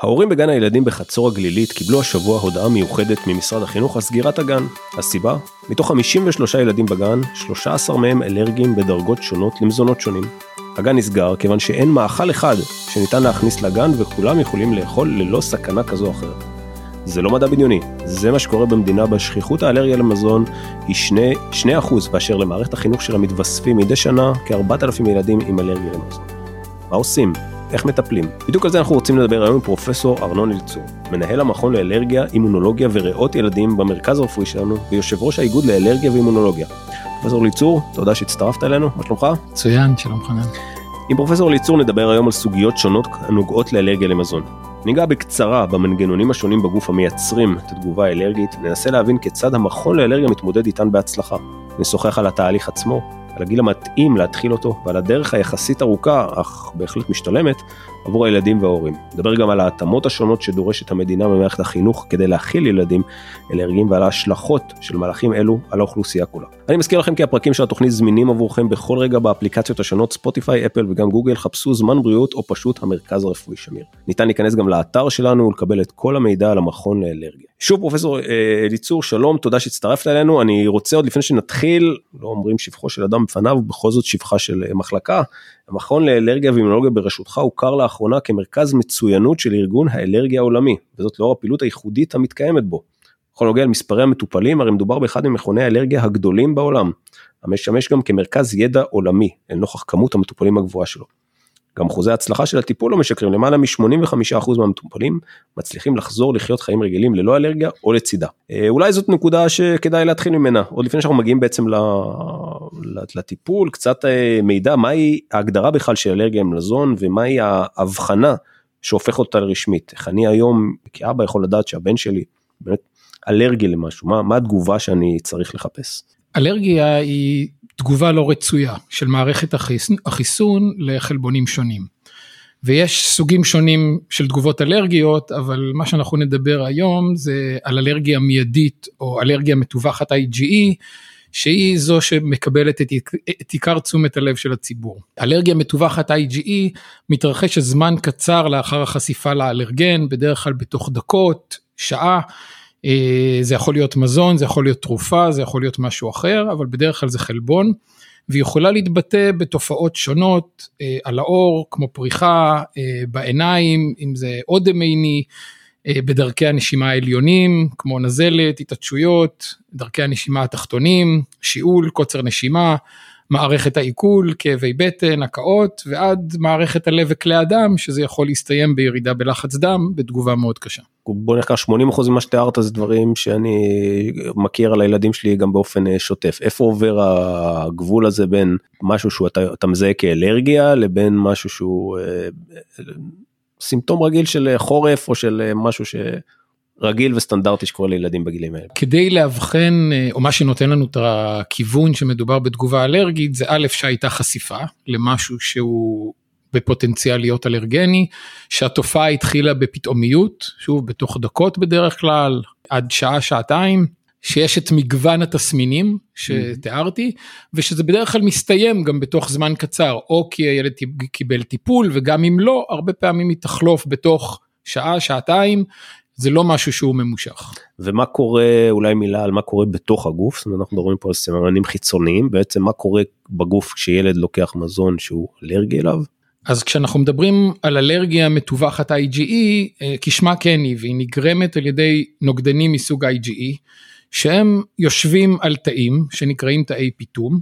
ההורים בגן הילדים בחצור הגלילית קיבלו השבוע הודעה מיוחדת ממשרד החינוך על סגירת הגן. הסיבה? מתוך 53 ילדים בגן, 13 מהם אלרגיים בדרגות שונות למזונות שונים. הגן נסגר כיוון שאין מאכל אחד שניתן להכניס לגן וכולם יכולים לאכול ללא סכנה כזו או אחרת. זה לא מדע בדיוני, זה מה שקורה במדינה בה שכיחות האלרגיה למזון היא 2%, באשר למערכת החינוך שלה מתווספים מדי שנה כ-4,000 ילדים עם אלרגיה למזון. מה עושים? איך מטפלים? בדיוק על זה אנחנו רוצים לדבר היום עם פרופסור ארנון אליצור, מנהל המכון לאלרגיה, אימונולוגיה וריאות ילדים במרכז הרפואי שלנו, ויושב ראש האיגוד לאלרגיה ואימונולוגיה. פרופסור אליצור, תודה שהצטרפת אלינו, מה שלומך? מצוין, שלום חנן. עם פרופסור אליצור נדבר היום על סוגיות שונות הנוגעות לאלרגיה למזון. ניגע בקצרה במנגנונים השונים בגוף המייצרים את התגובה האלרגית, ננסה להבין כיצד המכון לאלרגיה מתמודד איתן בהצלחה. נשוחח על התהליך עצמו, על הגיל המתאים להתחיל אותו ועל הדרך היחסית ארוכה, אך בהחלט משתלמת, עבור הילדים וההורים. נדבר גם על ההתאמות השונות שדורשת המדינה במערכת החינוך כדי להכיל ילדים אלרגיים ועל ההשלכות של מהלכים אלו על האוכלוסייה כולה. אני מזכיר לכם כי הפרקים של התוכנית זמינים עבורכם בכל רגע באפליקציות השונות ספוטיפיי, אפל וגם גוגל, חפשו זמן בריאות או פשוט המרכז הרפואי שמיר. ניתן להיכנס גם לאתר שלנו ולקבל את כל המידע על המכון לאלרגיה. שוב פרופסור אה, אליצור שלום תודה שהצטרפת אלינו אני רוצה עוד לפני שנתחיל לא אומרים שבחו של אדם בפניו בכל זאת שבחה של אה, מחלקה. המכון לאלרגיה ואימונולוגיה בראשותך הוכר לאחרונה כמרכז מצוינות של ארגון האלרגיה העולמי וזאת לאור הפעילות הייחודית המתקיימת בו. בכל נוגע למספרי המטופלים הרי מדובר באחד ממכוני האלרגיה הגדולים בעולם. המשמש גם כמרכז ידע עולמי לנוכח כמות המטופלים הגבוהה שלו. גם אחוזי ההצלחה של הטיפול לא משקרים, למעלה מ-85% מהמטופלים מצליחים לחזור לחיות חיים רגילים ללא אלרגיה או לצידה. אה, אולי זאת נקודה שכדאי להתחיל ממנה, עוד לפני שאנחנו מגיעים בעצם לטיפול, קצת אה, מידע, מהי ההגדרה בכלל של אלרגיה למזון ומהי ההבחנה שהופך אותה לרשמית. איך אני היום כאבא יכול לדעת שהבן שלי באמת אלרגי למשהו, מה, מה התגובה שאני צריך לחפש? אלרגיה היא תגובה לא רצויה של מערכת החיס... החיסון לחלבונים שונים. ויש סוגים שונים של תגובות אלרגיות, אבל מה שאנחנו נדבר היום זה על אלרגיה מיידית או אלרגיה מטווחת IgE, שהיא זו שמקבלת את, את עיקר תשומת הלב של הציבור. אלרגיה מטווחת IgE מתרחשת זמן קצר לאחר החשיפה לאלרגן, בדרך כלל בתוך דקות, שעה. אה, זה יכול להיות מזון, זה יכול להיות תרופה, זה יכול להיות משהו אחר, אבל בדרך כלל זה חלבון, והיא יכולה להתבטא בתופעות שונות אה, על האור, כמו פריחה אה, בעיניים, אם זה אודם עיני, בדרכי הנשימה העליונים, כמו נזלת, התעטשויות, דרכי הנשימה התחתונים, שיעול, קוצר נשימה, מערכת העיכול, כאבי בטן, הקאות, ועד מערכת הלב וכלי הדם, שזה יכול להסתיים בירידה בלחץ דם, בתגובה מאוד קשה. בוא נלך 80% ממה שתיארת זה דברים שאני מכיר על הילדים שלי גם באופן אה, שוטף. איפה עובר הגבול הזה בין משהו שאתה מזהה כאלרגיה לבין משהו שהוא אה, אה, סימפטום רגיל של חורף או של משהו ש... רגיל וסטנדרטי שקורה לילדים בגילים האלה. כדי לאבחן אה, או מה שנותן לנו את הכיוון שמדובר בתגובה אלרגית זה א' שהייתה חשיפה למשהו שהוא בפוטנציאל להיות אלרגני, שהתופעה התחילה בפתאומיות, שוב בתוך דקות בדרך כלל, עד שעה שעתיים, שיש את מגוון התסמינים שתיארתי, ושזה בדרך כלל מסתיים גם בתוך זמן קצר, או כי הילד קיבל טיפול, וגם אם לא, הרבה פעמים היא תחלוף בתוך שעה, שעתיים, זה לא משהו שהוא ממושך. ומה קורה, אולי מילה על מה קורה בתוך הגוף, זאת אומרת אנחנו מדברים פה על סממנים חיצוניים, בעצם מה קורה בגוף כשילד לוקח מזון שהוא אלרגי אליו? אז כשאנחנו מדברים על אלרגיה מטווחת IgE, אה, כשמה כן היא, והיא נגרמת על ידי נוגדנים מסוג IgE, שהם יושבים על תאים שנקראים תאי פיתום,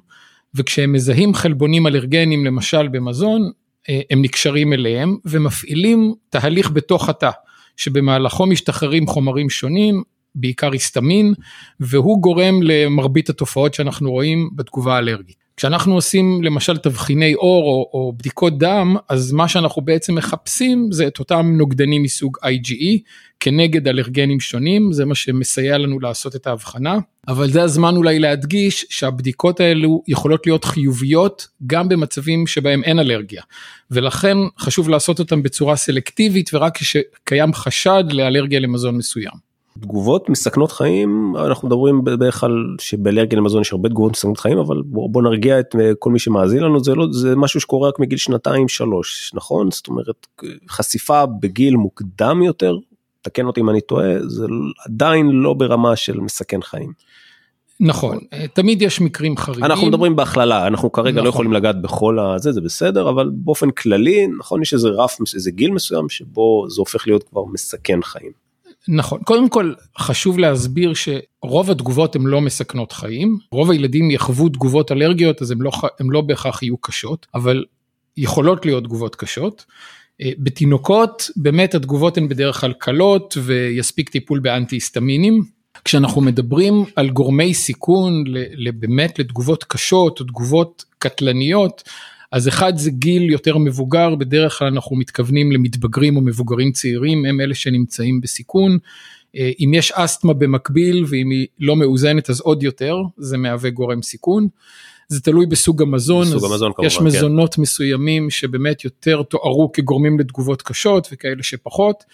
וכשהם מזהים חלבונים אלרגנים למשל במזון, אה, הם נקשרים אליהם ומפעילים תהליך בתוך התא. שבמהלכו משתחררים חומרים שונים, בעיקר היסטמין, והוא גורם למרבית התופעות שאנחנו רואים בתגובה האלרגית. כשאנחנו עושים למשל תבחיני אור או, או בדיקות דם, אז מה שאנחנו בעצם מחפשים זה את אותם נוגדנים מסוג IgE כנגד אלרגנים שונים, זה מה שמסייע לנו לעשות את ההבחנה. אבל זה הזמן אולי להדגיש שהבדיקות האלו יכולות להיות חיוביות גם במצבים שבהם אין אלרגיה. ולכן חשוב לעשות אותם בצורה סלקטיבית ורק כשקיים חשד לאלרגיה למזון מסוים. תגובות מסכנות חיים אנחנו מדברים בערך על שבאלרגיה למזון יש הרבה תגובות מסכנות חיים אבל בוא, בוא נרגיע את כל מי שמאזין לנו זה לא זה משהו שקורה רק מגיל שנתיים שלוש נכון זאת אומרת חשיפה בגיל מוקדם יותר תקן אותי אם אני טועה זה עדיין לא ברמה של מסכן חיים. נכון, תמיד יש מקרים חריגים. אנחנו מדברים בהכללה, אנחנו כרגע לא נכון. לא יכולים לגעת בכל הזה, זה בסדר, אבל באופן כללי, נכון, יש איזה רף, איזה גיל מסוים שבו זה הופך להיות כבר מסכן חיים. נכון, קודם כל חשוב להסביר שרוב התגובות הן לא מסכנות חיים, רוב הילדים יחוו תגובות אלרגיות אז הן לא, לא בהכרח יהיו קשות, אבל יכולות להיות תגובות קשות. אה, בתינוקות באמת התגובות הן בדרך כלל קלות ויספיק טיפול באנטי היסטמינים. כשאנחנו מדברים על גורמי סיכון באמת לתגובות קשות או תגובות קטלניות, אז אחד זה גיל יותר מבוגר, בדרך כלל אנחנו מתכוונים למתבגרים או מבוגרים צעירים, הם אלה שנמצאים בסיכון. אה, אם יש אסתמה במקביל ואם היא לא מאוזנת אז עוד יותר, זה מהווה גורם סיכון. זה תלוי בסוג המזון, בסוג המזון כמובן, יש כן. מזונות כן. מסוימים שבאמת יותר תוארו כגורמים לתגובות קשות וכאלה שפחות.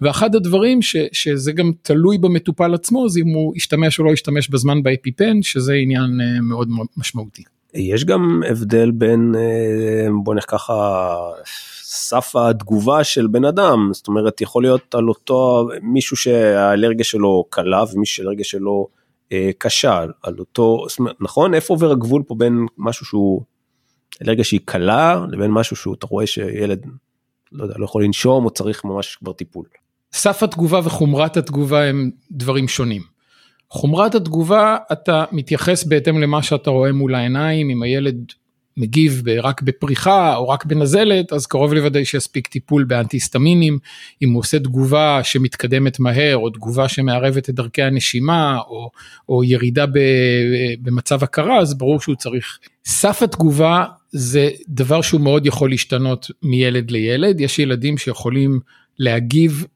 ואחד הדברים ש, שזה גם תלוי במטופל עצמו זה אם הוא ישתמש או לא ישתמש בזמן באפיפן שזה עניין אה, מאוד משמעותי. יש גם הבדל בין אה, בוא נלך ככה סף התגובה של בן אדם זאת אומרת יכול להיות על אותו מישהו שהאלרגיה שלו קלה ומישהו שהאלרגיה שלו אה, קשה על אותו נכון איפה עובר הגבול פה בין משהו שהוא אלרגיה שהיא קלה לבין משהו שהוא אתה רואה שילד לא יודע לא יכול לנשום או צריך ממש כבר טיפול. סף התגובה וחומרת התגובה הם דברים שונים. חומרת התגובה אתה מתייחס בהתאם למה שאתה רואה מול העיניים אם הילד מגיב רק בפריחה או רק בנזלת אז קרוב לוודאי שיספיק טיפול באנטיסטמינים אם הוא עושה תגובה שמתקדמת מהר או תגובה שמערבת את דרכי הנשימה או, או ירידה ב, במצב הכרה אז ברור שהוא צריך. סף התגובה זה דבר שהוא מאוד יכול להשתנות מילד לילד יש ילדים שיכולים להגיב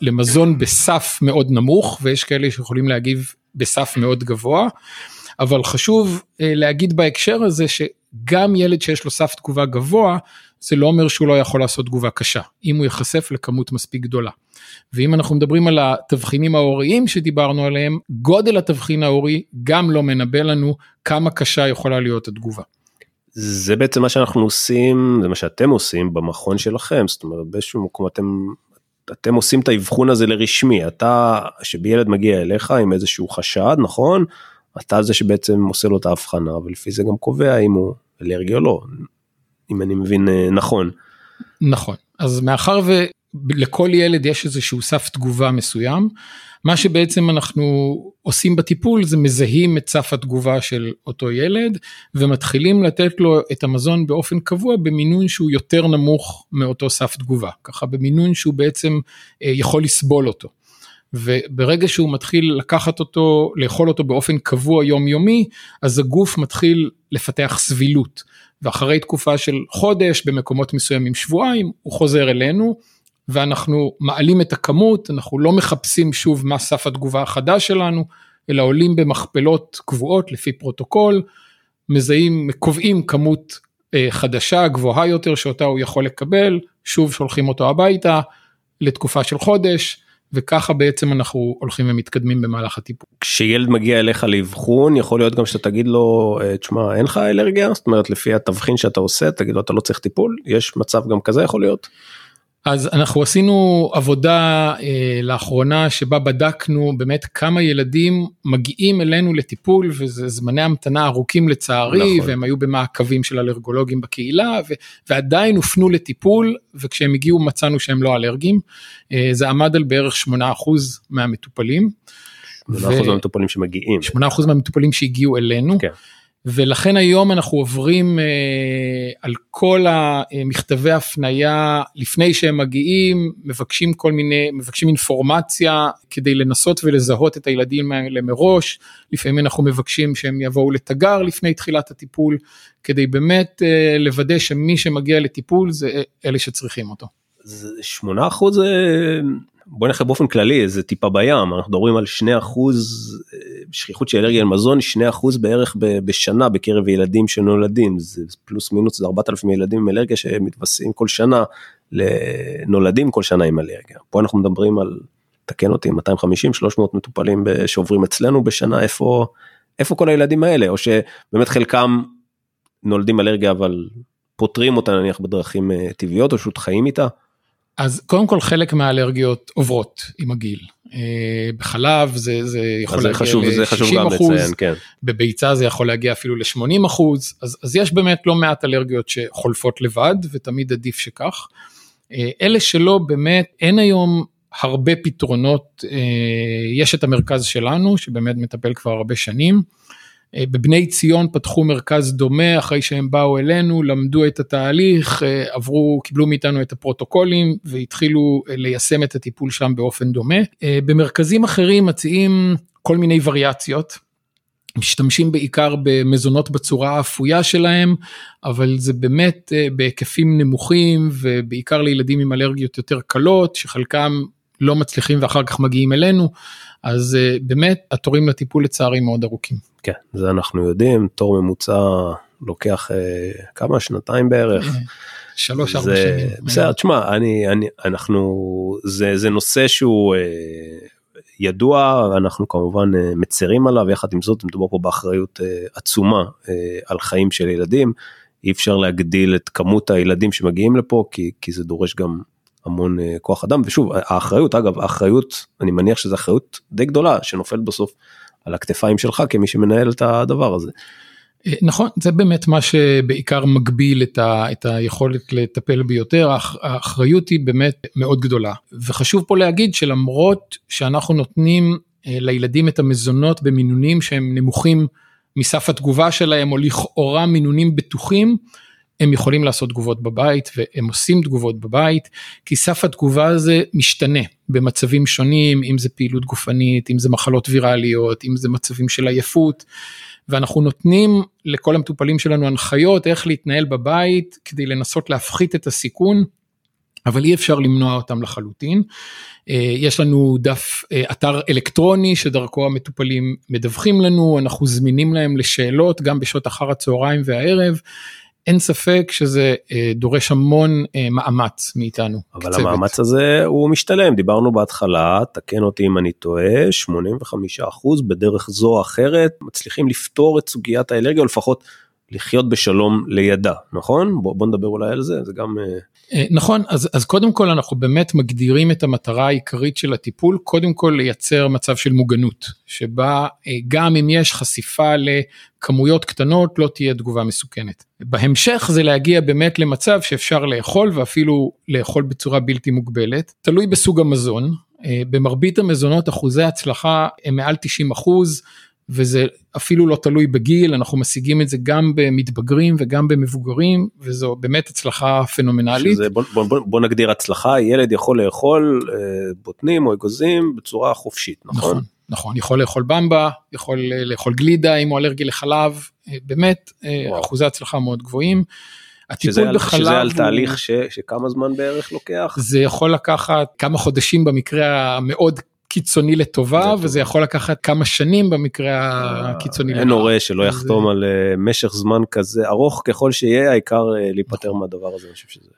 למזון בסף מאוד נמוך ויש כאלה שיכולים להגיב בסף מאוד גבוה. אבל חשוב אה, להגיד בהקשר הזה שגם ילד שיש לו סף תגובה גבוה זה לא אומר שהוא לא יכול לעשות תגובה קשה אם הוא ייחשף לכמות מספיק גדולה. ואם אנחנו מדברים על התבחינים ההוריים שדיברנו עליהם גודל התבחין ההורי גם לא מנבא לנו כמה קשה יכולה להיות התגובה. זה בעצם מה שאנחנו עושים, זה מה שאתם עושים במכון שלכם, זאת אומרת באיזשהו מקום אתם, אתם עושים את האבחון הזה לרשמי, אתה, שבילד מגיע אליך עם איזשהו חשד, נכון? אתה זה שבעצם עושה לו את ההבחנה, ולפי זה גם קובע אם הוא אלרגי או לא, אם אני מבין אה, נכון. נכון, אז מאחר ולכל ילד יש איזשהו סף תגובה מסוים, מה שבעצם אנחנו עושים בטיפול זה מזהים את סף התגובה של אותו ילד ומתחילים לתת לו את המזון באופן קבוע במינון שהוא יותר נמוך מאותו סף תגובה, ככה במינון שהוא בעצם אה, יכול לסבול אותו. וברגע שהוא מתחיל לקחת אותו, לאכול אותו באופן קבוע יומיומי, אז הגוף מתחיל לפתח סבילות. ואחרי תקופה של חודש, במקומות מסוימים שבועיים, הוא חוזר אלינו, ואנחנו מעלים את הכמות, אנחנו לא מחפשים שוב מה סף התגובה החדש שלנו, אלא עולים במכפלות קבועות לפי פרוטוקול, מזהים, קובעים כמות אה, חדשה, גבוהה יותר, שאותה הוא יכול לקבל, שוב שולחים אותו הביתה לתקופה של חודש, וככה בעצם אנחנו הולכים ומתקדמים במהלך הטיפול. כשילד מגיע אליך לאבחון יכול להיות גם שאתה תגיד לו אה, תשמע אין לך אלרגיה זאת אומרת לפי התבחין שאתה עושה תגיד לו אתה לא צריך טיפול יש מצב גם כזה יכול להיות. אז אנחנו עשינו עבודה אה, לאחרונה שבה בדקנו באמת כמה ילדים מגיעים אלינו לטיפול וזה זמני המתנה ארוכים לצערי נכון. והם היו במעקבים של אלרגולוגים בקהילה ו, ועדיין הופנו לטיפול וכשהם הגיעו מצאנו שהם לא אלרגיים אה, זה עמד על בערך 8% מהמטופלים. 8% ו... מהמטופלים שמגיעים. 8% מהמטופלים שהגיעו אלינו. כן. ולכן היום אנחנו עוברים אה, על כל המכתבי הפנייה לפני שהם מגיעים, מבקשים כל מיני, מבקשים אינפורמציה כדי לנסות ולזהות את הילדים האלה מראש, לפעמים אנחנו מבקשים שהם יבואו לתגר לפני תחילת הטיפול, כדי באמת אה, לוודא שמי שמגיע לטיפול זה אלה שצריכים אותו. 8 אחוז בוא נלך באופן כללי זה טיפה בים אנחנו מדברים על 2 אחוז אה, שכיחות של אלרגיה למזון 2 אחוז בערך בשנה בקרב ילדים שנולדים זה פלוס מינוס זה 4,000 ילדים עם אלרגיה שמתווספים כל שנה לנולדים כל שנה עם אלרגיה פה אנחנו מדברים על תקן אותי, 250-300 מטופלים שעוברים אצלנו בשנה, איפה, איפה כל הילדים האלה, או שבאמת חלקם נולדים אלרגיה אבל פותרים אותה נניח בדרכים אה, טבעיות או פשוט חיים איתה? אז קודם כל חלק מהאלרגיות עוברות עם הגיל. אה, בחלב זה, זה יכול להגיע ל-60 אחוז, כן. בביצה זה יכול להגיע אפילו ל-80 אחוז, אז, אז יש באמת לא מעט אלרגיות שחולפות לבד ותמיד עדיף שכך. אה, אלה שלא באמת אין היום הרבה פתרונות, יש את המרכז שלנו שבאמת מטפל כבר הרבה שנים. אה, בבני ציון פתחו מרכז דומה אחרי שהם באו אלינו, למדו את התהליך, אה, עברו, קיבלו מאיתנו את הפרוטוקולים והתחילו אה, ליישם את הטיפול שם באופן דומה. במרכזים אחרים מציעים כל מיני וריאציות. משתמשים בעיקר במזונות בצורה האפויה שלהם, אבל זה באמת בהיקפים נמוכים ובעיקר לילדים עם אלרגיות יותר קלות, שחלקם לא מצליחים ואחר כך מגיעים אלינו, אז באמת התורים לטיפול לצערי מאוד ארוכים. כן, זה אנחנו יודעים, תור ממוצע לוקח אה, כמה שנתיים בערך. שלוש ארבע שנים. בסדר, תשמע, אני, אני, אנחנו, זה, זה נושא שהוא אה, ידוע, אנחנו כמובן אה, מצרים עליו, יחד עם זאת מדובר פה באחריות אה, עצומה אה, על חיים של ילדים. אי אפשר להגדיל את כמות הילדים שמגיעים לפה, כי, כי זה דורש גם המון אה, כוח אדם, ושוב, האחריות, אגב, האחריות, אני מניח שזו אחריות די גדולה שנופלת בסוף על הכתפיים שלך כמי שמנהל את הדבר הזה. אה, נכון, זה באמת מה שבעיקר מגביל את, ה, את היכולת לטפל ביותר, האחריות היא באמת מאוד גדולה. וחשוב פה להגיד שלמרות שאנחנו נותנים אה, לילדים את המזונות במינונים שהם נמוכים מסף התגובה שלהם, או לכאורה מינונים בטוחים, הם יכולים לעשות תגובות בבית והם עושים תגובות בבית, כי סף התגובה הזה משתנה במצבים שונים, אם זה פעילות גופנית, אם זה מחלות ויראליות, אם זה מצבים של עייפות, ואנחנו נותנים לכל המטופלים שלנו הנחיות איך להתנהל בבית כדי לנסות להפחית את הסיכון. אבל אי אפשר למנוע אותם לחלוטין. אה, יש לנו דף אה, אתר אלקטרוני שדרכו המטופלים מדווחים לנו, אנחנו זמינים להם לשאלות גם בשעות אחר הצהריים והערב. אין ספק שזה אה, דורש המון אה, מאמץ מאיתנו. אבל כצוות. המאמץ הזה הוא משתלם, דיברנו בהתחלה, תקן אותי אם אני טועה, 85% בדרך זו או אחרת מצליחים לפתור את סוגיית האלרגיה, או לפחות לחיות בשלום לידה, נכון? בוא, בוא נדבר אולי על זה, זה גם... אה, אה, נכון, אז, אז קודם כל אנחנו באמת מגדירים את המטרה העיקרית של הטיפול, קודם כל לייצר מצב של מוגנות, שבה אה, גם אם יש חשיפה לכמויות קטנות לא תהיה תגובה מסוכנת. בהמשך זה להגיע באמת למצב שאפשר לאכול ואפילו לאכול בצורה בלתי מוגבלת, תלוי בסוג המזון. במרבית המזונות אחוזי הצלחה הם מעל 90 אחוז, וזה אפילו לא תלוי בגיל, אנחנו משיגים את זה גם במתבגרים וגם במבוגרים, וזו באמת הצלחה פנומנלית. שזה, בוא, בוא, בוא, בוא נגדיר הצלחה, ילד יכול לאכול אה, בוטנים או אגוזים בצורה חופשית, נכון? נכון, נכון, יכול לאכול במבה, יכול אה, לאכול גלידה אם הוא אלרגי לחלב, אה, באמת וואו. אחוזי הצלחה מאוד גבוהים. הטיפול שזה בחלב שזה על הוא... תהליך ש, שכמה זמן בערך לוקח? זה יכול לקחת כמה חודשים במקרה המאוד קיצוני לטובה וזה יכול לקחת כמה שנים במקרה הקיצוני. אין הורה שלא יחתום על אה, משך זמן כזה ארוך ככל שיהיה העיקר אה, להיפטר נכון. מהדבר הזה אני חושב שזה.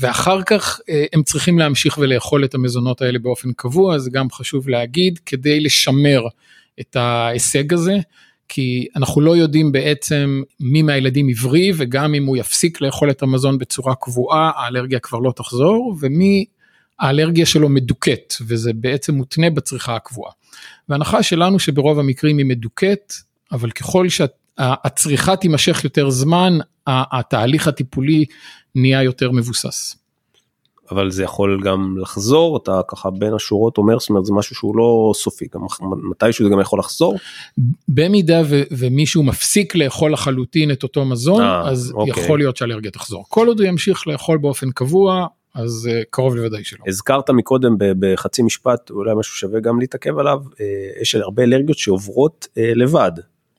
ואחר כך אה, הם צריכים להמשיך ולאכול את המזונות האלה באופן קבוע זה גם חשוב להגיד כדי לשמר את ההישג הזה. כי אנחנו לא יודעים בעצם מי מהילדים עברי וגם אם הוא יפסיק לאכול את המזון בצורה קבועה האלרגיה כבר לא תחזור ומי האלרגיה שלו מדוכאת וזה בעצם מותנה בצריכה הקבועה. וההנחה שלנו שברוב המקרים היא מדוכאת, אבל ככל שהצריכה תימשך יותר זמן, התהליך הטיפולי נהיה יותר מבוסס. אבל זה יכול גם לחזור, אתה ככה בין השורות אומר, זאת אומרת זה משהו שהוא לא סופי, גם מתישהו זה גם יכול לחזור? במידה ו- ומישהו מפסיק לאכול לחלוטין את אותו מזון, 아, אה, אז אוקיי. יכול להיות שהאלרגיה תחזור. כל עוד הוא ימשיך לאכול באופן קבוע, אז uh, קרוב לוודאי שלא. הזכרת מקודם בחצי משפט, אולי משהו שווה גם להתעכב עליו, uh, יש הרבה אלרגיות שעוברות uh, לבד.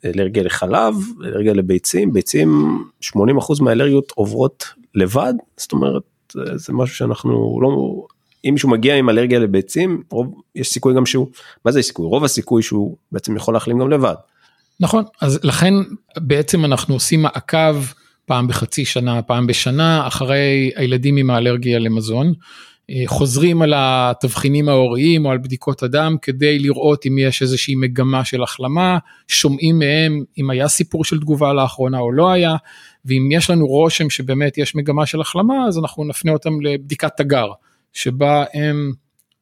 אלרגיה לחלב, אלרגיה לביצים, ביצים 80% מהאלרגיות עוברות לבד, זאת אומרת זה משהו שאנחנו לא, אם מישהו מגיע עם אלרגיה לביצים, רוב, יש סיכוי גם שהוא, מה זה סיכוי? רוב הסיכוי שהוא בעצם יכול להחלים גם לבד. נכון, אז לכן בעצם אנחנו עושים מעקב פעם בחצי שנה, פעם בשנה, אחרי הילדים עם האלרגיה למזון. אה, חוזרים על התבחינים ההוריים או על בדיקות הדם כדי לראות אם יש איזושהי מגמה של החלמה, שומעים מהם אם היה סיפור של תגובה לאחרונה או לא היה, ואם יש לנו רושם שבאמת יש מגמה של החלמה אז אנחנו נפנה אותם לבדיקת תגר, שבה הם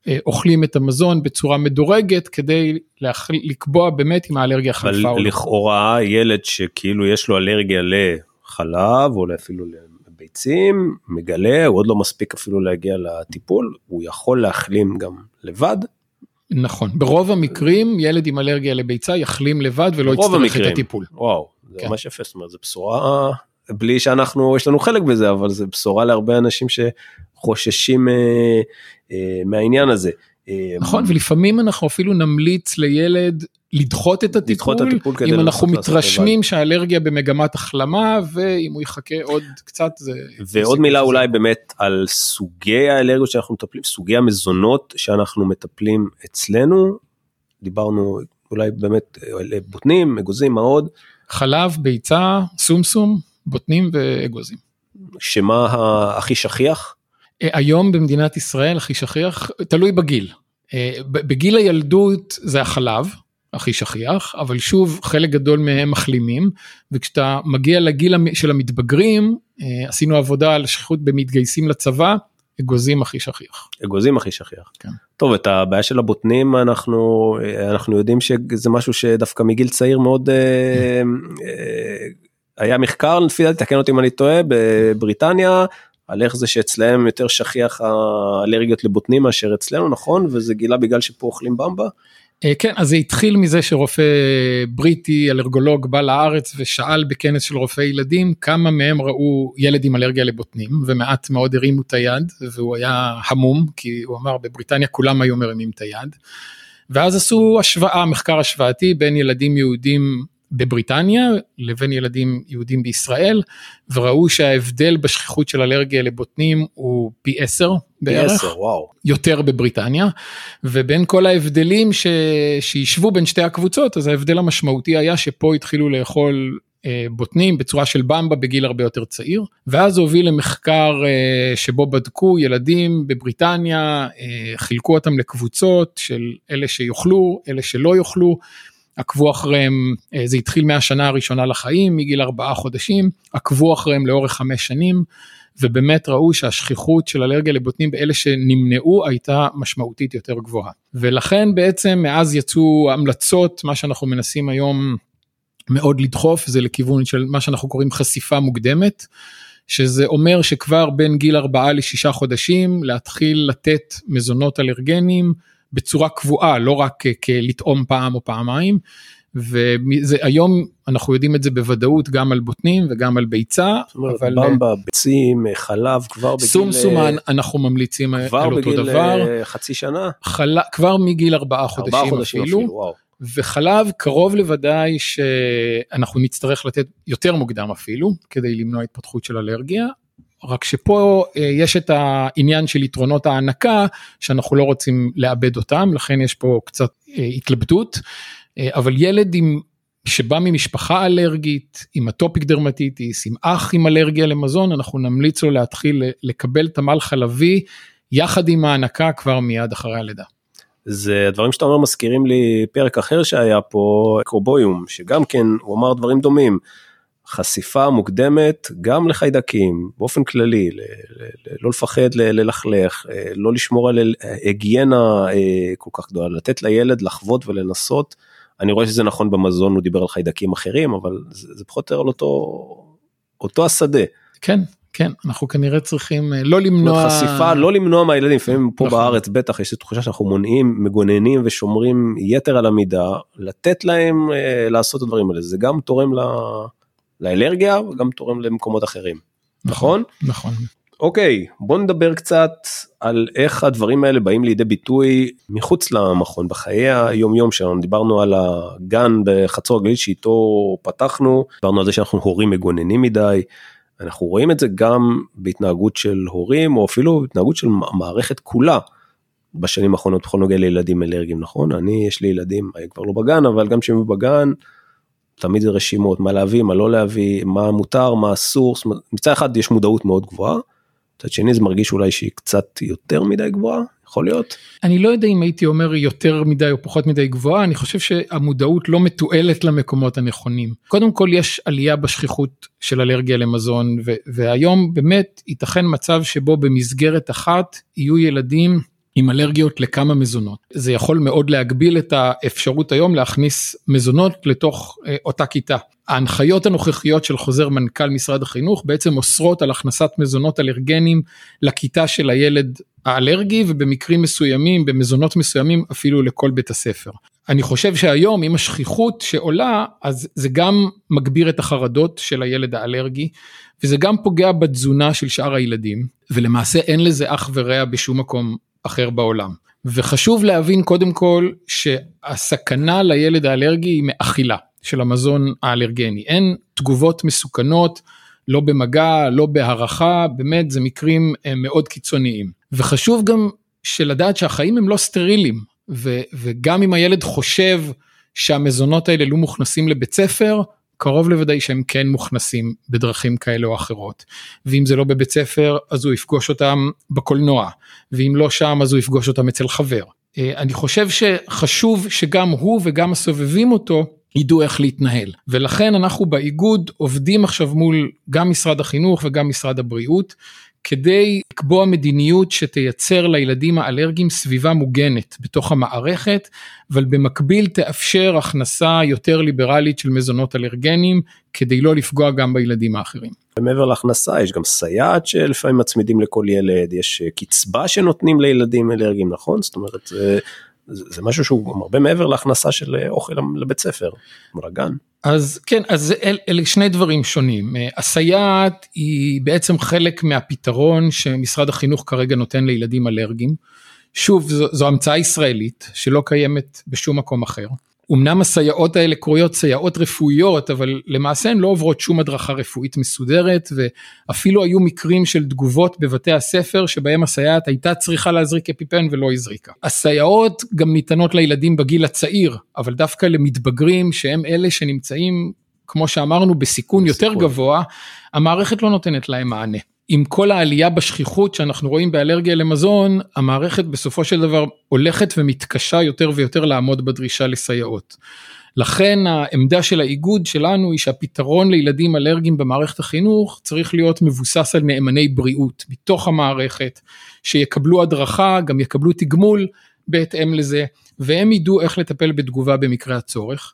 אה, אוכלים את המזון בצורה מדורגת כדי להחל, לקבוע באמת אם האלרגיה חלפה או לא. לכאורה ילד שכאילו יש לו אלרגיה לחלב או אפילו לביצים, מגלה, הוא עוד לא מספיק אפילו להגיע לטיפול, הוא יכול להחלים גם לבד. נכון, ברוב המקרים ילד עם אלרגיה לביצה יחלים לבד ולא יצטרך המקרים. את הטיפול. וואו, זה כן. ממש יפה, זאת אומרת, זו בשורה, בלי שאנחנו, יש לנו חלק בזה, אבל זו בשורה להרבה אנשים שחוששים אה, אה, מהעניין הזה. אה, נכון, ולפעמים אנחנו אפילו נמליץ לילד לדחות את הטיפול, לדחות הטיפול אם אנחנו מתרשמים שהאלרגיה במגמת החלמה, ואם הוא יחכה עוד קצת זה... ועוד מילה אולי באמת על סוגי האלרגיות שאנחנו מטפלים, סוגי המזונות שאנחנו מטפלים אצלנו, דיברנו אולי באמת על בוטנים, אגוזים, מה עוד? חלב, ביצה, סומסום, בוטנים ואגוזים. שמה הכי שכיח? אה, היום במדינת ישראל הכי שכיח, תלוי בגיל. אה, בגיל הילדות זה החלב, הכי שכיח, אבל שוב חלק גדול מהם מחלימים, וכשאתה מגיע לגיל של המתבגרים, אה, עשינו עבודה על שכיחות במתגייסים לצבא, אגוזים הכי שכיח. אגוזים הכי שכיח. כן. טוב, את הבעיה של הבוטנים אנחנו, אנחנו יודעים שזה משהו שדווקא מגיל צעיר מאוד, היה מחקר, לפי דעתי, תקן אותי אם אני טועה, בבריטניה, על איך זה שאצלהם יותר שכיח האלרגיות לבוטנים מאשר אצלנו, נכון? וזה גילה בגלל שפה אוכלים במבה? אה, כן, אז זה התחיל מזה שרופא בריטי, אלרגולוג, בא לארץ ושאל בכנס של רופאי ילדים כמה מהם ראו ילד עם אלרגיה לבוטנים, ומעט מאוד הרימו את היד, והוא היה המום, כי הוא אמר בבריטניה כולם היו מרימים את היד. ואז עשו השוואה, מחקר השוואתי בין ילדים יהודים בבריטניה לבין ילדים יהודים בישראל וראו שההבדל בשכיחות של אלרגיה לבוטנים הוא פי 10 בערך, 10, וואו. יותר בבריטניה ובין כל ההבדלים ש... שישבו בין שתי הקבוצות אז ההבדל המשמעותי היה שפה התחילו לאכול אה, בוטנים בצורה של במבה בגיל הרבה יותר צעיר ואז הוביל למחקר אה, שבו בדקו ילדים בבריטניה אה, חילקו אותם לקבוצות של אלה שיאכלו אלה שלא יאכלו עקבו אחריהם, אה, זה התחיל מהשנה הראשונה לחיים, מגיל ארבעה חודשים, עקבו אחריהם לאורך חמש שנים, ובאמת ראו שהשכיחות של אלרגיה לבוטנים באלה שנמנעו הייתה משמעותית יותר גבוהה. ולכן בעצם מאז יצאו המלצות, מה שאנחנו מנסים היום מאוד לדחוף, זה לכיוון של מה שאנחנו קוראים חשיפה מוקדמת. שזה אומר שכבר בין גיל ארבעה לשישה חודשים להתחיל לתת מזונות אלרגנים בצורה קבועה, לא רק כלטעום פעם או פעמיים. והיום אנחנו יודעים את זה בוודאות גם על בוטנים וגם על ביצה. זאת אומרת, אבל במבה, ביצים, חלב כבר בגיל... סום סומן אנחנו ממליצים על אותו דבר. כבר בגיל חצי שנה? חל... כבר מגיל ארבעה חודשים, ארבעה חודשים אפילו. אפילו וואו. וחלב קרוב לוודאי שאנחנו נצטרך לתת יותר מוקדם אפילו כדי למנוע התפתחות של אלרגיה רק שפה אה, יש את העניין של יתרונות ההנקה שאנחנו לא רוצים לאבד אותם לכן יש פה קצת אה, התלבטות אה, אבל ילד עם שבא ממשפחה אלרגית עם אטופיק דרמטיטיס עם אח עם אלרגיה למזון אנחנו נמליץ לו להתחיל לקבל תמל חלבי יחד עם ההנקה כבר מיד אחרי הלידה. זה הדברים שאתה אומר מזכירים לי פרק אחר שהיה פה אקרובויום שגם כן הוא אמר דברים דומים. חשיפה מוקדמת גם לחיידקים באופן כללי, לא לפחד ללכלך, אה, לא לשמור על היגיינה אה, כל כך גדולה, לתת לילד לחוות ולנסות. אני רואה שזה נכון במזון, הוא דיבר על חיידקים אחרים, אבל זה, זה פחות או יותר על אותו, אותו השדה. כן, כן, אנחנו כנראה צריכים אה, לא למנוע... חשיפה, לא למנוע מהילדים, לפעמים פה נכון. בארץ בטח יש תחושה שאנחנו מונעים, מגוננים ושומרים יתר על המידה, לתת להם לעשות את הדברים האלה, זה גם תורם ל... לה... לאלרגיה וגם תורם למקומות אחרים, נכון? נכון. אוקיי, בוא נדבר קצת על איך הדברים האלה באים לידי ביטוי מחוץ למכון, בחיי היום יום שלנו. דיברנו על הגן בחצור הגלילית שאיתו פתחנו, דיברנו על זה שאנחנו הורים מגוננים מדי. אנחנו רואים את זה גם בהתנהגות של הורים או אפילו התנהגות של מערכת כולה בשנים האחרונות בכל נוגע לילדים אלרגיים נכון אני יש לי ילדים כבר לא בגן אבל גם כשהם בגן תמיד זה רשימות, מה להביא, מה לא להביא, מה מותר, מה אסור, מצד אחד יש מודעות מאוד גבוהה, מצד שני זה מרגיש אולי שהיא קצת יותר מדי גבוהה, יכול להיות? אני לא יודע אם הייתי אומר יותר מדי או פחות מדי גבוהה, אני חושב שהמודעות לא מתועלת למקומות הנכונים. קודם כל יש עלייה בשכיחות של אלרגיה למזון, והיום באמת ייתכן מצב שבו במסגרת אחת יהיו ילדים עם אלרגיות לכמה מזונות. זה יכול מאוד להגביל את האפשרות היום להכניס מזונות לתוך אה, אותה כיתה. ההנחיות הנוכחיות של חוזר מנכ"ל משרד החינוך בעצם אוסרות על הכנסת מזונות אלרגנים לכיתה של הילד האלרגי ובמקרים מסוימים, במזונות מסוימים אפילו לכל בית הספר. אני חושב שהיום עם השכיחות שעולה אז זה גם מגביר את החרדות של הילד האלרגי וזה גם פוגע בתזונה של שאר הילדים ולמעשה אין לזה אח ורע בשום מקום אחר בעולם. וחשוב להבין קודם כל שהסכנה לילד האלרגי היא מאכילה של המזון האלרגני. אין תגובות מסוכנות, לא במגע, לא בהערכה, באמת זה מקרים אה, מאוד קיצוניים. וחשוב גם שלדעת שהחיים הם לא סטרילים, ו, וגם אם הילד חושב שהמזונות האלה לא מוכנסים לבית ספר, קרוב לוודאי שהם כן מוכנסים בדרכים כאלה או אחרות. ואם זה לא בבית ספר, אז הוא יפגוש אותם בקולנוע, ואם לא שם, אז הוא יפגוש אותם אצל חבר. אה, אני חושב שחשוב שגם הוא וגם הסובבים אותו ידעו איך להתנהל. ולכן אנחנו באיגוד עובדים עכשיו מול גם משרד החינוך וגם משרד הבריאות, כדי לקבוע מדיניות שתייצר לילדים האלרגיים סביבה מוגנת בתוך המערכת, אבל במקביל תאפשר הכנסה יותר ליברלית של מזונות אלרגנים, כדי לא לפגוע גם בילדים האחרים. ומעבר להכנסה יש גם סייעת שלפעמים מצמידים לכל ילד, יש קצבה שנותנים לילדים אלרגיים, נכון? זאת אומרת, זה, זה משהו שהוא הרבה מעבר להכנסה של אוכל לבית ספר, לגן. אז כן, אז אל, אלה שני דברים שונים. אה, הסייעת היא בעצם חלק מהפתרון שמשרד החינוך כרגע נותן לילדים אלרגיים. שוב, זו, זו המצאה ישראלית שלא קיימת בשום מקום אחר. אמנם הסייעות האלה קרויות סייעות רפואיות, אבל למעשה הן לא עוברות שום הדרכה רפואית מסודרת, ואפילו היו מקרים של תגובות בבתי הספר שבהם הסייעת הייתה צריכה להזריק אפיפן ולא הזריקה. הסייעות גם ניתנות לילדים בגיל הצעיר, אבל דווקא למתבגרים שהם אלה שנמצאים, כמו שאמרנו, בסיכון, בסיכון. יותר גבוה, המערכת לא נותנת להם מענה. עם כל העלייה בשכיחות שאנחנו רואים באלרגיה למזון, המערכת בסופו של דבר הולכת ומתקשה יותר ויותר לעמוד בדרישה לסייעות. לכן העמדה של האיגוד שלנו היא שהפתרון לילדים אלרגיים במערכת החינוך צריך להיות מבוסס על נאמני בריאות מתוך המערכת, שיקבלו הדרכה, גם יקבלו תגמול בהתאם לזה, והם ידעו איך לטפל בתגובה במקרה הצורך.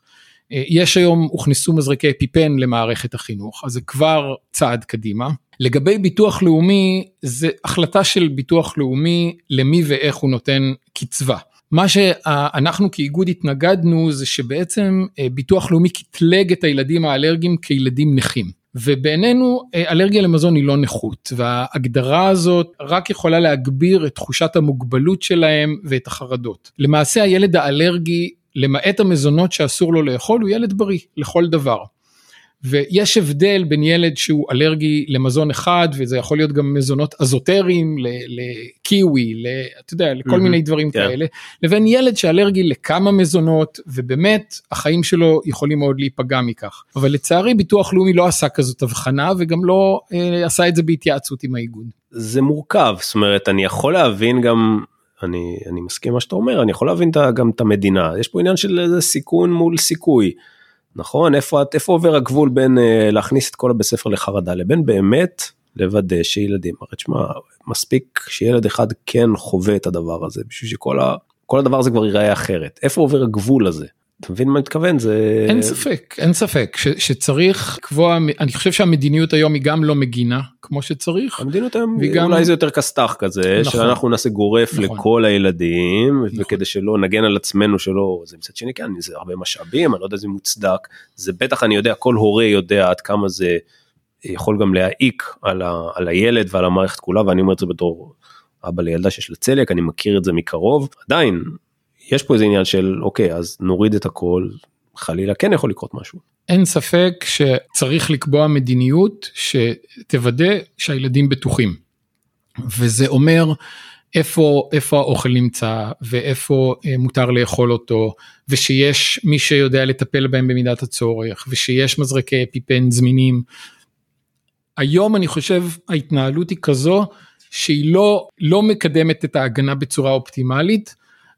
יש היום, הוכנסו מזרקי אפיפן למערכת החינוך, אז זה כבר צעד קדימה. לגבי ביטוח לאומי, זה החלטה של ביטוח לאומי למי ואיך הוא נותן קצבה. מה שאנחנו כאיגוד התנגדנו זה שבעצם אה, ביטוח לאומי קטלג את הילדים האלרגיים כילדים נכים. ובינינו אה, אלרגיה למזון היא לא נכות וההגדרה הזאת רק יכולה להגביר את תחושת המוגבלות שלהם ואת החרדות. למעשה הילד האלרגי למעט המזונות שאסור לו לאכול הוא ילד בריא לכל דבר. ויש הבדל בין ילד שהוא אלרגי למזון אחד וזה יכול להיות גם מזונות אזוטריים לקיווי, אתה יודע, לכל mm-hmm, מיני דברים yeah. כן. כאלה, לבין ילד שאלרגי לכמה מזונות ובאמת החיים שלו יכולים מאוד להיפגע מכך. אבל לצערי ביטוח לאומי לא עשה כזאת הבחנה וגם לא אה, עשה את זה בהתייעצות עם האיגוד. זה מורכב, זאת אומרת אני יכול להבין גם אני, אני מסכים מה שאתה אומר, אני יכול להבין גם את המדינה, יש פה עניין של סיכון מול סיכוי. נכון? איפה, איפה עובר הגבול בין uh, להכניס את כל הבית ספר לחרדה לבין באמת לוודא שילדים, הרי תשמע, מספיק שילד אחד כן חווה את הדבר הזה בשביל שכל ה, הדבר הזה כבר ייראה אחרת. איפה עובר הגבול הזה? אתה מבין מה אני מתכוון זה אין ספק אין ספק. ש, שצריך לקבוע אני חושב שהמדיניות היום היא גם לא מגינה כמו שצריך. המדיניות היום וגם אולי זה יותר כסת"ח כזה נכון, שאנחנו נעשה גורף נכון. לכל הילדים נכון. וכדי שלא נגן על עצמנו שלא זה מצד שני כן זה הרבה משאבים אני לא יודע אם זה מוצדק. זה בטח אני יודע כל הורה יודע עד כמה זה יכול גם להעיק על, ה, על הילד ועל המערכת כולה ואני אומר את זה בתור אבא לילדה שיש לה צליאק אני מכיר את זה מקרוב. עדיין יש פה איזה עניין של אוקיי אז נוריד את הכל חלילה כן יכול לקרות משהו. אין ספק שצריך לקבוע מדיניות שתוודא שהילדים בטוחים. וזה אומר איפה איפה האוכל נמצא ואיפה אה, מותר לאכול אותו ושיש מי שיודע לטפל בהם במידת הצורך ושיש מזרקי אפיפן זמינים. היום אני חושב ההתנהלות היא כזו שהיא לא, לא מקדמת את ההגנה בצורה אופטימלית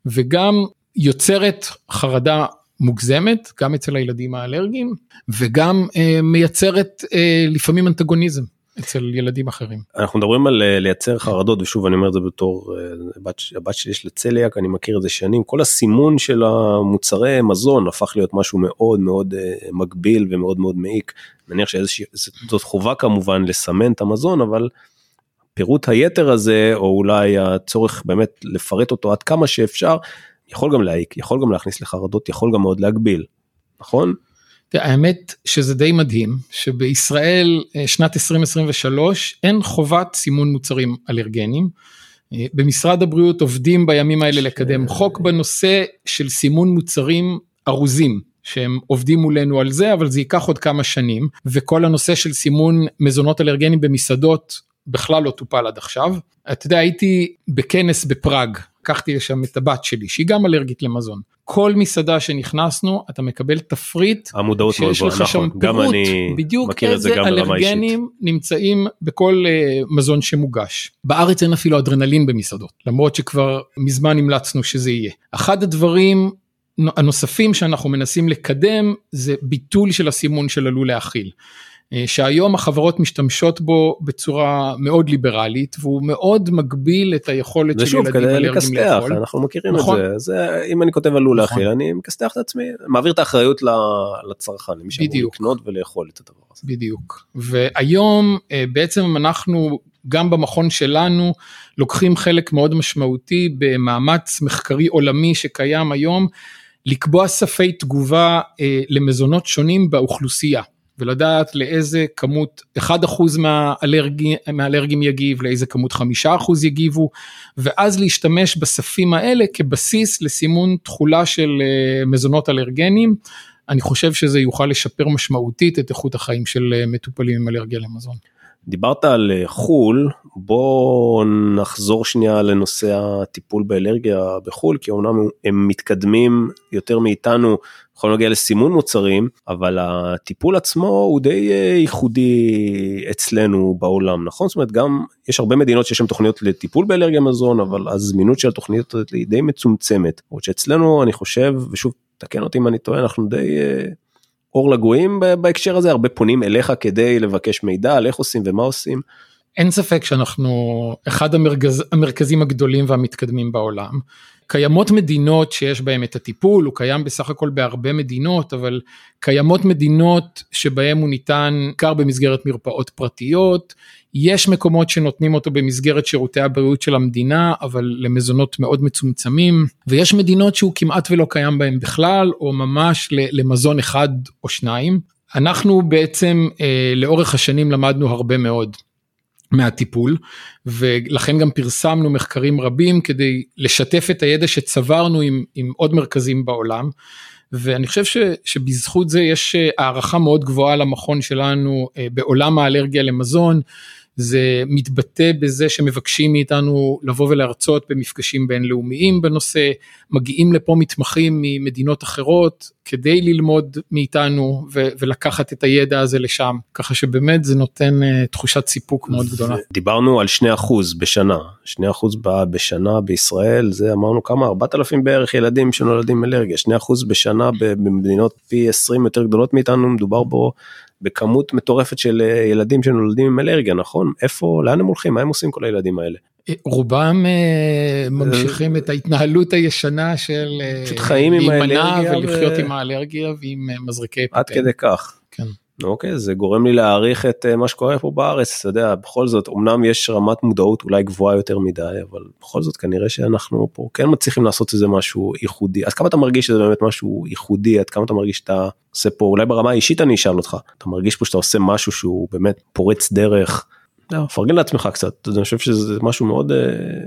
וגם יוצרת חרדה מוגזמת גם אצל הילדים האלרגיים וגם אה, מייצרת אה, לפעמים אנטגוניזם. אצל ילדים אחרים. אנחנו מדברים על אה, לייצר חרדות ושוב אני אומר את זה בתור אה, הבת, הבת שלי יש לצליאק אני מכיר את זה שנים כל הסימון של המוצרי מזון הפך להיות משהו מאוד מאוד אה, מגביל ומאוד מאוד מעיק. נניח שזאת חובה כמובן לסמן את המזון אבל פירוט היתר הזה או אולי הצורך באמת לפרט אותו עד כמה שאפשר יכול גם להעיק יכול גם להכניס לחרדות יכול גם מאוד להגביל נכון? האמת שזה די מדהים שבישראל אה, שנת 2023 אין חובת סימון מוצרים אלרגניים. אה, במשרד הבריאות עובדים בימים האלה לקדם חוק בנושא של סימון מוצרים ארוזים שהם עובדים מולנו על זה אבל זה ייקח עוד כמה שנים וכל הנושא של סימון מזונות אלרגנים במסעדות בכלל לא טופל עד עכשיו. אתה יודע הייתי בכנס בפראג לקחתי לשם את הבת שלי שהיא גם אלרגית למזון. כל מסעדה שנכנסנו אתה מקבל תפריט המודעות שיש לך נכון, שם פירוט בדיוק איזה אלרגנים נמצאים בכל uh, מזון שמוגש. בארץ אין אפילו אדרנלין במסעדות למרות שכבר מזמן המלצנו שזה יהיה. אחד הדברים הנוספים שאנחנו מנסים לקדם זה ביטול של הסימון של עלול להכיל. אה, שהיום החברות משתמשות בו בצורה מאוד ליברלית והוא מאוד מגביל את היכולת של ילדים אלרגיים לאכול. אנחנו מכירים נכון. את זה, זה אם אני כותב עלול נכון. להכיל אני מכסתח את עצמי, מעביר את האחריות לצרכן, למי שאמור לקנות ולאכול את הדבר הזה. בדיוק, והיום אה, בעצם אנחנו גם במכון שלנו לוקחים חלק מאוד משמעותי במאמץ מחקרי עולמי שקיים היום לקבוע ספי תגובה אה, למזונות שונים באוכלוסייה. ולדעת לאיזה כמות 1% מהאלרגי, מהאלרגים יגיב, לאיזה כמות 5% יגיבו, ואז להשתמש בספים האלה כבסיס לסימון תכולה של אה, מזונות אלרגנים. אני חושב שזה יוכל לשפר משמעותית את איכות החיים של אה, מטופלים עם אלרגיה למזון. דיברת על אה, חו"ל, בוא נחזור שנייה לנושא הטיפול באלרגיה בחו"ל, כי אומנם הם מתקדמים יותר מאיתנו יכול להגיע לסימון מוצרים, אבל הטיפול עצמו הוא די אה, ייחודי אצלנו בעולם, נכון? זאת אומרת, גם יש הרבה מדינות שיש שם תוכניות לטיפול באלרגיה מזון, אבל הזמינות של התוכניות היא די מצומצמת. למרות שאצלנו, אני חושב, ושוב, תקן אותי אם אני טועה, אנחנו די... אור לגויים בהקשר הזה, הרבה פונים אליך כדי לבקש מידע על איך עושים ומה עושים. אין ספק שאנחנו אחד המרכז, המרכזים הגדולים והמתקדמים בעולם. קיימות מדינות שיש בהן את הטיפול, הוא קיים בסך הכל בהרבה מדינות, אבל קיימות מדינות שבהן הוא ניתן בעיקר במסגרת מרפאות פרטיות, יש מקומות שנותנים אותו במסגרת שירותי הבריאות של המדינה, אבל למזונות מאוד מצומצמים, ויש מדינות שהוא כמעט ולא קיים בהן בכלל, או ממש למזון אחד או שניים. אנחנו בעצם אה, לאורך השנים למדנו הרבה מאוד מהטיפול ולכן גם פרסמנו מחקרים רבים כדי לשתף את הידע שצברנו עם, עם עוד מרכזים בעולם. ואני חושב ש, שבזכות זה יש אה, הערכה מאוד גבוהה למכון שלנו אה, בעולם האלרגיה למזון זה מתבטא בזה שמבקשים מאיתנו לבוא ולהרצות במפגשים בינלאומיים בנושא, מגיעים לפה מתמחים ממדינות אחרות כדי ללמוד מאיתנו ו- ולקחת את הידע הזה לשם, ככה שבאמת זה נותן uh, תחושת סיפוק מאוד גדולה. דיברנו על 2% בשנה, 2% בשנה בישראל זה אמרנו כמה? 4,000 בערך ילדים שנולדים אלרגיה, 2% בשנה במדינות פי 20 יותר גדולות מאיתנו מדובר בו בכמות מטורפת של אה, ילדים שנולדים עם אלרגיה נכון איפה לאן הם הולכים מה הם עושים כל הילדים האלה. אה, רובם אה, ממשיכים את ההתנהלות הישנה של פשוט חיים עם האלרגיה ולחיות עם האלרגיה ועם מזרקי פטן. עד כדי כך. כן. אוקיי זה גורם לי להעריך את מה שקורה פה בארץ אתה יודע בכל זאת אמנם יש רמת מודעות אולי גבוהה יותר מדי אבל בכל זאת כנראה שאנחנו פה כן מצליחים לעשות איזה משהו ייחודי אז כמה אתה מרגיש שזה באמת משהו ייחודי עד כמה אתה מרגיש שאתה עושה פה אולי ברמה האישית אני אשאל אותך אתה מרגיש פה שאתה עושה משהו שהוא באמת פורץ דרך. פרגן לעצמך קצת אני חושב שזה משהו מאוד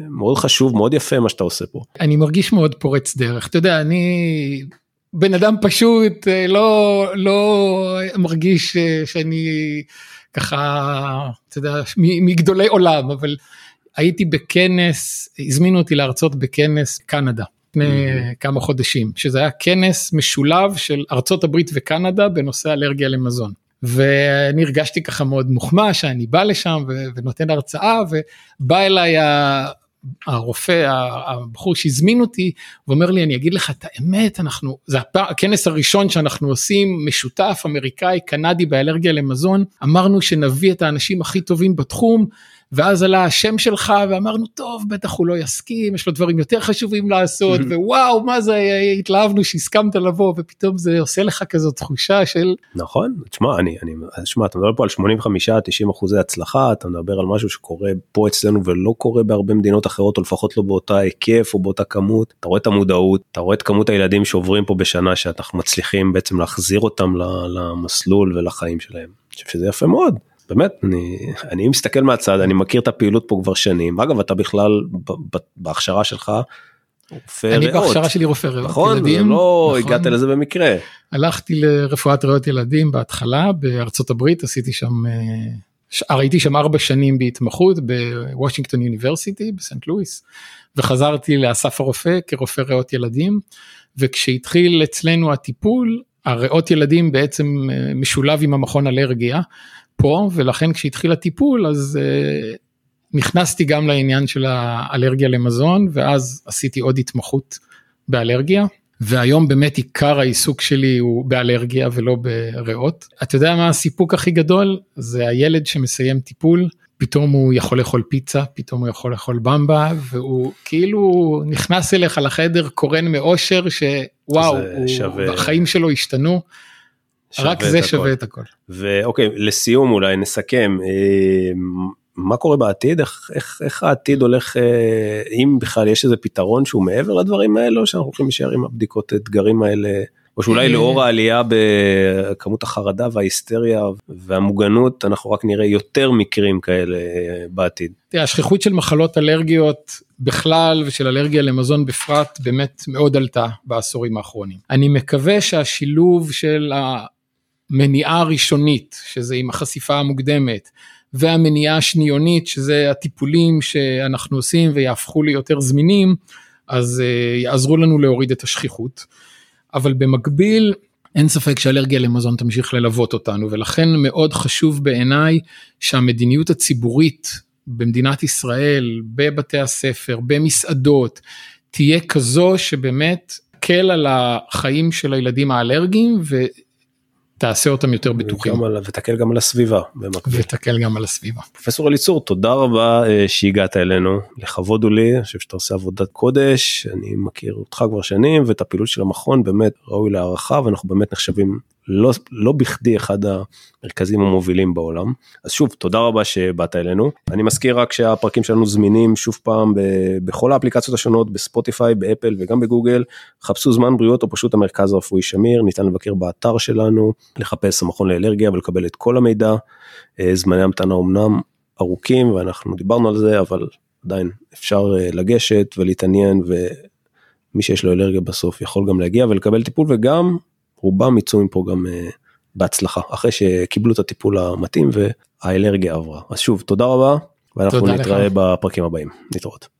מאוד חשוב מאוד יפה מה שאתה עושה פה. אני מרגיש מאוד פורץ דרך אתה יודע אני בן אדם פשוט אה, לא לא מרגיש אה, שאני ככה אתה יודע מגדולי עולם אבל הייתי בכנס הזמינו אותי להרצות בכנס קנדה. לפני. כמה חודשים שזה היה כנס משולב של ארצות הברית וקנדה בנושא אלרגיה למזון. ואני הרגשתי ככה מאוד מוחמש שאני בא לשם ונותן הרצאה ובא אליי הרופא הבחור שהזמין אותי ואומר לי אני אגיד לך את האמת אנחנו זה הכנס הראשון שאנחנו עושים משותף אמריקאי קנדי באלרגיה למזון. אמרנו שנביא את האנשים הכי טובים בתחום ואז עלה השם שלך ואמרנו טוב בטח הוא לא יסכים יש לו דברים יותר חשובים לעשות ווואו מה זה התלהבנו שהסכמת לבוא ופתאום זה עושה לך כזאת תחושה של נכון תשמע אני אני שמע אתה מדבר פה על 85 90 אחוזי הצלחה אתה מדבר על משהו שקורה פה אצלנו ולא קורה בהרבה מדינות אחרות או לפחות לא באותה היקף או באותה כמות אתה רואה את המודעות אתה רואה את כמות הילדים שעוברים פה בשנה שאנחנו מצליחים בעצם להחזיר אותם למסלול ולחיים שלהם. אני חושב שזה יפה מאוד. באמת אני אני מסתכל מהצד אני מכיר את הפעילות פה כבר שנים אגב אתה בכלל בהכשרה שלך. רופא ריאות. אני בהכשרה שלי רופא ריאות נכון, ילדים. לא נכון. הגעת לזה במקרה. הלכתי לרפואת ריאות ילדים בהתחלה בארצות הברית עשיתי שם אה, הייתי שם ארבע שנים בהתמחות בוושינגטון יוניברסיטי בסנט לואיס וחזרתי לאסף הרופא כרופא ריאות ילדים וכשהתחיל אצלנו הטיפול הריאות ילדים בעצם אה, משולב עם המכון אלרגיה פה ולכן כשהתחיל הטיפול אז uh, נכנסתי גם לעניין של האלרגיה למזון ואז עשיתי עוד התמחות באלרגיה והיום באמת עיקר העיסוק שלי הוא באלרגיה ולא בריאות. אתה יודע מה הסיפוק הכי גדול? זה הילד שמסיים טיפול פתאום הוא יכול לאכול פיצה, פתאום הוא יכול לאכול במבה, והוא כאילו נכנס אליך לחדר קורן מאושר שוואו, הוא, החיים שלו השתנו. רק זה שווה את הכל. ואוקיי, לסיום אולי נסכם, אה, מה קורה בעתיד? איך, איך, איך העתיד הולך, אה, אם בכלל יש איזה פתרון שהוא מעבר לדברים האלו, שאנחנו הולכים להישאר עם הבדיקות אתגרים האלה? או שאולי אה, לאור העלייה בכמות החרדה וההיסטריה והמוגנות אנחנו רק נראה יותר מקרים כאלה בעתיד. תראה, השכיחות של מחלות אלרגיות בכלל ושל אלרגיה למזון בפרט באמת מאוד עלתה בעשורים האחרונים. אני מקווה שהשילוב של המניעה הראשונית שזה עם החשיפה המוקדמת והמניעה השניונית שזה הטיפולים שאנחנו עושים ויהפכו ליותר זמינים אז uh, יעזרו לנו להוריד את השכיחות. אבל במקביל אין ספק שאלרגיה למזון תמשיך ללוות אותנו ולכן מאוד חשוב בעיניי שהמדיניות הציבורית במדינת ישראל, בבתי הספר, במסעדות, תהיה כזו שבאמת תקל על החיים של הילדים האלרגיים תעשה אותם יותר בטוחים. ותקל גם על הסביבה. ותקל גם על הסביבה. פרופסור אליצור תודה רבה אה, שהגעת אלינו לכבוד הוא לי אני חושב שאתה עושה עבודת קודש אני מכיר אותך כבר שנים ואת הפעילות של המכון באמת ראוי להערכה ואנחנו באמת נחשבים לא לא בכדי אחד המרכזים המובילים בעולם. אז שוב תודה רבה שבאת אלינו. אני מזכיר רק שהפרקים שלנו זמינים שוב פעם בכל האפליקציות השונות בספוטיפיי באפל וגם בגוגל. חפשו זמן בריאות או פשוט המרכז הרפואי שמיר ניתן לבקר באתר שלנו לחפש המכון לאלרגיה ולקבל את כל המידע. אה, זמני המתנה אמנם ארוכים ואנחנו דיברנו על זה אבל עדיין אפשר אה, לגשת ולהתעניין ומי שיש לו אלרגיה בסוף יכול גם להגיע ולקבל טיפול וגם רובם יצאו מפה גם uh, בהצלחה אחרי שקיבלו את הטיפול המתאים והאלרגיה עברה אז שוב תודה רבה ואנחנו תודה נתראה לך. בפרקים הבאים להתראות.